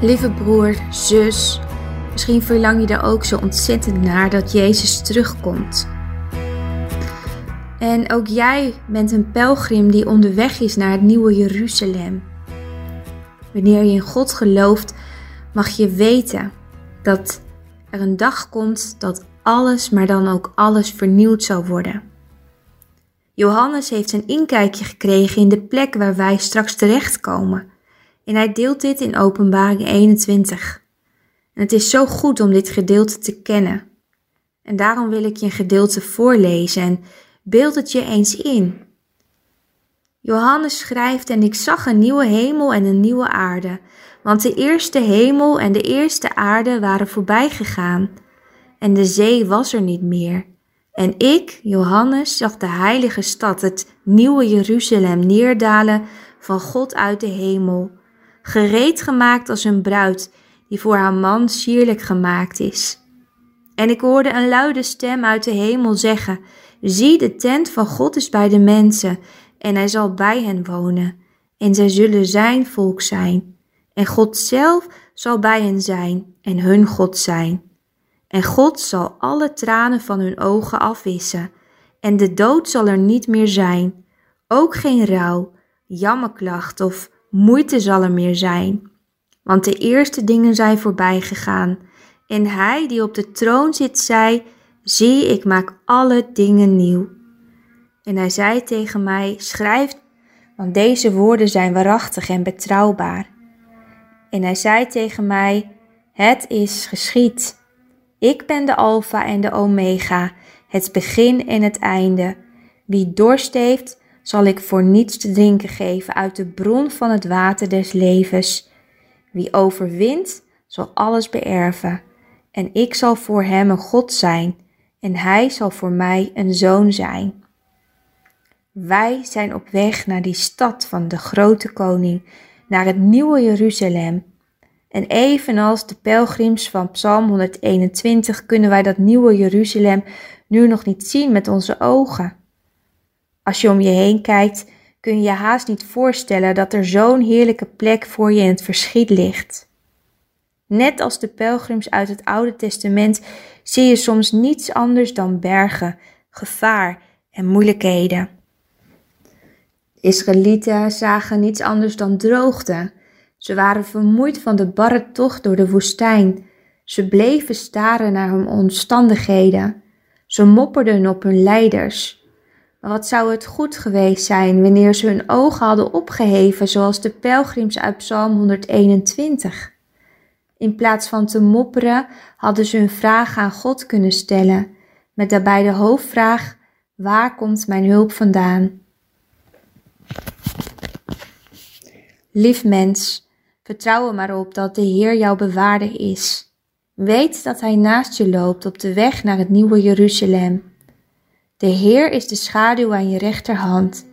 Lieve broer, zus, misschien verlang je er ook zo ontzettend naar dat Jezus terugkomt. En ook jij bent een pelgrim die onderweg is naar het nieuwe Jeruzalem. Wanneer je in God gelooft, mag je weten dat er een dag komt dat alles, maar dan ook alles vernieuwd zal worden. Johannes heeft een inkijkje gekregen in de plek waar wij straks terechtkomen. En hij deelt dit in Openbaring 21. En het is zo goed om dit gedeelte te kennen. En daarom wil ik je een gedeelte voorlezen en beeld het je eens in. Johannes schrijft: En ik zag een nieuwe hemel en een nieuwe aarde, want de eerste hemel en de eerste aarde waren voorbij gegaan, en de zee was er niet meer. En ik, Johannes, zag de heilige stad, het nieuwe Jeruzalem, neerdalen van God uit de hemel, gereed gemaakt als een bruid die voor haar man sierlijk gemaakt is. En ik hoorde een luide stem uit de hemel zeggen: Zie, de tent van God is bij de mensen, en hij zal bij hen wonen, en zij zullen zijn volk zijn. En God zelf zal bij hen zijn en hun God zijn. En God zal alle tranen van hun ogen afwissen, en de dood zal er niet meer zijn, ook geen rouw, jammerklacht of moeite zal er meer zijn. Want de eerste dingen zijn voorbij gegaan, en hij die op de troon zit zei, zie ik maak alle dingen nieuw. En hij zei tegen mij, schrijf, want deze woorden zijn waarachtig en betrouwbaar. En hij zei tegen mij, het is geschied. Ik ben de Alpha en de Omega, het begin en het einde. Wie dorst heeft, zal ik voor niets te drinken geven uit de bron van het water des levens. Wie overwint, zal alles beërven. En ik zal voor hem een God zijn, en hij zal voor mij een zoon zijn. Wij zijn op weg naar die stad van de grote koning, naar het nieuwe Jeruzalem. En evenals de pelgrims van Psalm 121 kunnen wij dat nieuwe Jeruzalem nu nog niet zien met onze ogen. Als je om je heen kijkt, kun je je haast niet voorstellen dat er zo'n heerlijke plek voor je in het verschiet ligt. Net als de pelgrims uit het Oude Testament zie je soms niets anders dan bergen, gevaar en moeilijkheden. De Israëlieten zagen niets anders dan droogte. Ze waren vermoeid van de barre tocht door de woestijn. Ze bleven staren naar hun omstandigheden. Ze mopperden op hun leiders. Wat zou het goed geweest zijn wanneer ze hun ogen hadden opgeheven, zoals de pelgrims uit Psalm 121? In plaats van te mopperen, hadden ze hun vraag aan God kunnen stellen, met daarbij de hoofdvraag: Waar komt mijn hulp vandaan? Lief mens, vertrouw er maar op dat de Heer jouw bewaarder is. Weet dat Hij naast je loopt op de weg naar het nieuwe Jeruzalem. De Heer is de schaduw aan je rechterhand.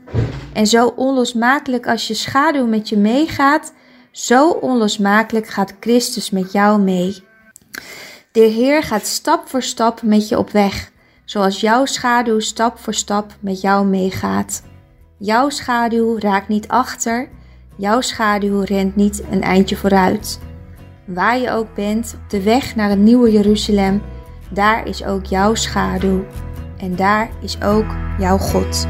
En zo onlosmakelijk als je schaduw met je meegaat, zo onlosmakelijk gaat Christus met jou mee. De Heer gaat stap voor stap met je op weg, zoals jouw schaduw stap voor stap met jou meegaat. Jouw schaduw raakt niet achter, jouw schaduw rent niet een eindje vooruit. Waar je ook bent, op de weg naar het nieuwe Jeruzalem, daar is ook jouw schaduw. En daar is ook jouw God.